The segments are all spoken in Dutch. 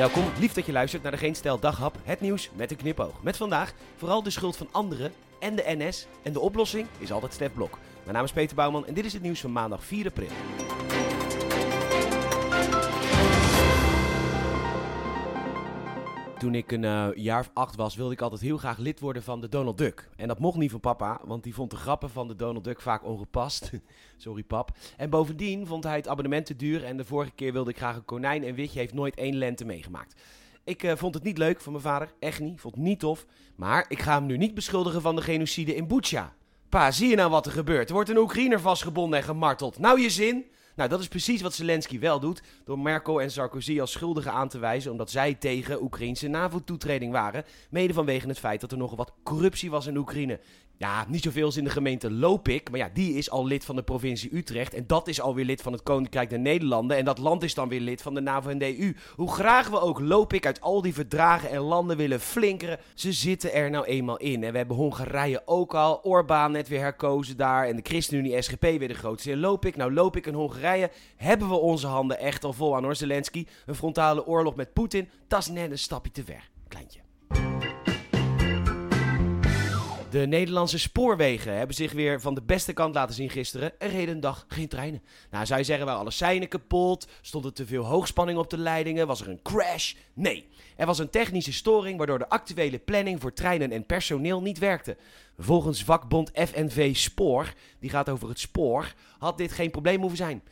Welkom, lief dat je luistert naar de Geen Daghap, het nieuws met een knipoog. Met vandaag vooral de schuld van anderen en de NS. En de oplossing is altijd Stef Blok. Mijn naam is Peter Bouwman en dit is het nieuws van maandag 4 april. Toen ik een uh, jaar of acht was, wilde ik altijd heel graag lid worden van de Donald Duck. En dat mocht niet van papa, want die vond de grappen van de Donald Duck vaak ongepast. Sorry pap. En bovendien vond hij het abonnement te duur en de vorige keer wilde ik graag een konijn en Witje heeft nooit één lente meegemaakt. Ik uh, vond het niet leuk van mijn vader, echt niet, vond het niet tof. Maar ik ga hem nu niet beschuldigen van de genocide in Bucha. Pa, zie je nou wat er gebeurt? Er wordt een Oekraïner vastgebonden en gemarteld. Nou je zin? Nou, dat is precies wat Zelensky wel doet, door Merkel en Sarkozy als schuldigen aan te wijzen omdat zij tegen Oekraïnse NAVO-toetreding waren, mede vanwege het feit dat er nog wat corruptie was in Oekraïne. Ja, niet zoveel als in de gemeente Lopik, maar ja, die is al lid van de provincie Utrecht en dat is alweer lid van het Koninkrijk der Nederlanden en dat land is dan weer lid van de NAVO en de EU. Hoe graag we ook Lopik uit al die verdragen en landen willen flinkeren, ze zitten er nou eenmaal in. En we hebben Hongarije ook al, Orbán net weer herkozen daar en de ChristenUnie SGP weer de grootste Lopik. Nou, Lopik en Hongarije hebben we onze handen echt al vol aan hoor, Zelensky. Een frontale oorlog met Poetin, dat is net een stapje te ver, kleintje. De Nederlandse spoorwegen hebben zich weer van de beste kant laten zien gisteren. Er reden een dag geen treinen. Nou, zou je zeggen, waren alle seinen kapot? Stond er te veel hoogspanning op de leidingen? Was er een crash? Nee. Er was een technische storing waardoor de actuele planning voor treinen en personeel niet werkte. Volgens vakbond FNV Spoor, die gaat over het spoor, had dit geen probleem hoeven zijn.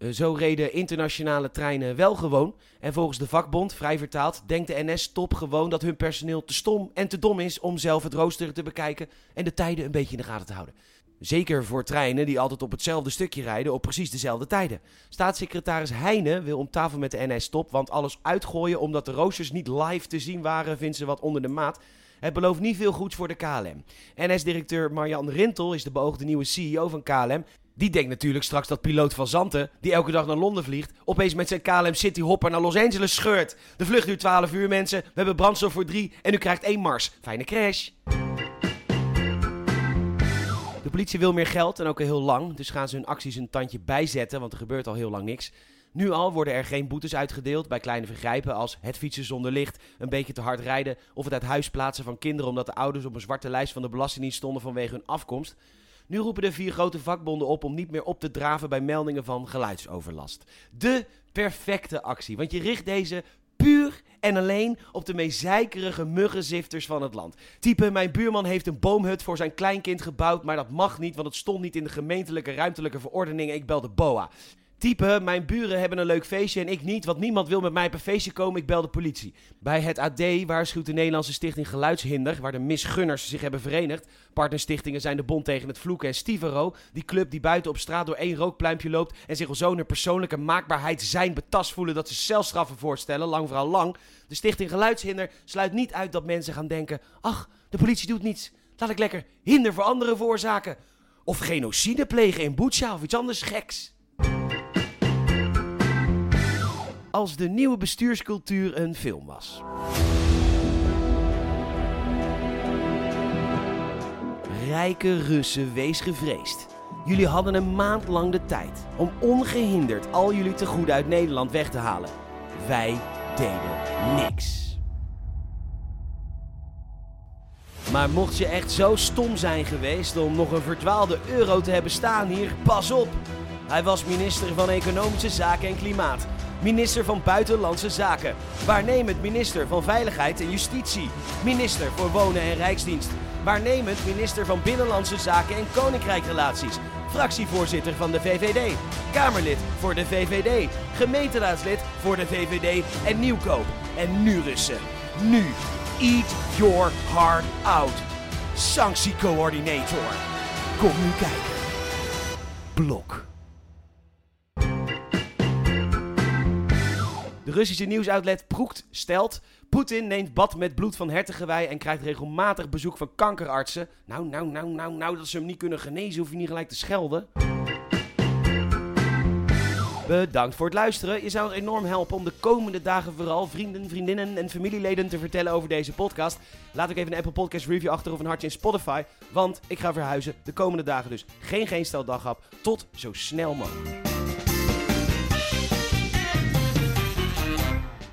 Eh, zo reden internationale treinen wel gewoon. En volgens de vakbond, vrij vertaald, denkt de NS top gewoon dat hun personeel te stom en te dom is om zelf het rooster te bekijken en de tijden een beetje in de gaten te houden. Zeker voor treinen die altijd op hetzelfde stukje rijden op precies dezelfde tijden. Staatssecretaris Heijnen wil om tafel met de NS top, want alles uitgooien omdat de roosters niet live te zien waren, vindt ze wat onder de maat. Het belooft niet veel goeds voor de KLM. NS-directeur Marjan Rintel is de beoogde nieuwe CEO van KLM die denkt natuurlijk straks dat piloot van Zanten, die elke dag naar Londen vliegt, opeens met zijn KLM City Hopper naar Los Angeles scheurt. De vlucht duurt 12 uur, mensen. We hebben brandstof voor drie en u krijgt één mars. Fijne crash. De politie wil meer geld en ook al heel lang, dus gaan ze hun acties een tandje bijzetten, want er gebeurt al heel lang niks. Nu al worden er geen boetes uitgedeeld bij kleine vergrijpen als het fietsen zonder licht, een beetje te hard rijden of het uit huis plaatsen van kinderen omdat de ouders op een zwarte lijst van de Belastingdienst stonden vanwege hun afkomst. Nu roepen de vier grote vakbonden op om niet meer op te draven bij meldingen van geluidsoverlast. De perfecte actie, want je richt deze puur en alleen op de meest muggenzifters van het land. Type, mijn buurman heeft een boomhut voor zijn kleinkind gebouwd, maar dat mag niet, want het stond niet in de gemeentelijke ruimtelijke verordening. Ik bel de BOA. Type, mijn buren hebben een leuk feestje en ik niet, want niemand wil met mij een feestje komen, ik bel de politie. Bij het AD waarschuwt de Nederlandse stichting Geluidshinder, waar de misgunners zich hebben verenigd. Partnerstichtingen zijn de Bond tegen het Vloeken en Stivero, die club die buiten op straat door één rookpluimpje loopt en zich al zo naar persoonlijke maakbaarheid zijn betast voelen dat ze celstraffen voorstellen, lang vooral lang. De stichting Geluidshinder sluit niet uit dat mensen gaan denken, ach, de politie doet niets, laat ik lekker hinder voor anderen veroorzaken. Of genocide plegen in Bucha of iets anders geks. Als de nieuwe bestuurscultuur een film was. Rijke Russen, wees gevreesd. Jullie hadden een maand lang de tijd om ongehinderd al jullie tegoeden uit Nederland weg te halen. Wij deden niks. Maar mocht je echt zo stom zijn geweest om nog een verdwaalde euro te hebben staan hier, pas op! Hij was minister van Economische Zaken en Klimaat minister van Buitenlandse Zaken, waarnemend minister van Veiligheid en Justitie, minister voor Wonen en Rijksdienst, waarnemend minister van Binnenlandse Zaken en Koninkrijkrelaties, fractievoorzitter van de VVD, Kamerlid voor de VVD, gemeenteraadslid voor de VVD en nieuwkoop. En nu Russen, nu, eat your heart out. Sanctiecoördinator. Kom nu kijken. Blok. De Russische nieuwsoutlet Proekt stelt... Poetin neemt bad met bloed van hertengewei en krijgt regelmatig bezoek van kankerartsen. Nou, nou, nou, nou, nou, dat ze hem niet kunnen genezen, hoef je niet gelijk te schelden. Bedankt voor het luisteren. Je zou enorm helpen om de komende dagen vooral vrienden, vriendinnen en familieleden te vertellen over deze podcast. Laat ook even een Apple Podcast review achter of een hartje in Spotify. Want ik ga verhuizen de komende dagen dus. Geen geen stel. Tot zo snel mogelijk.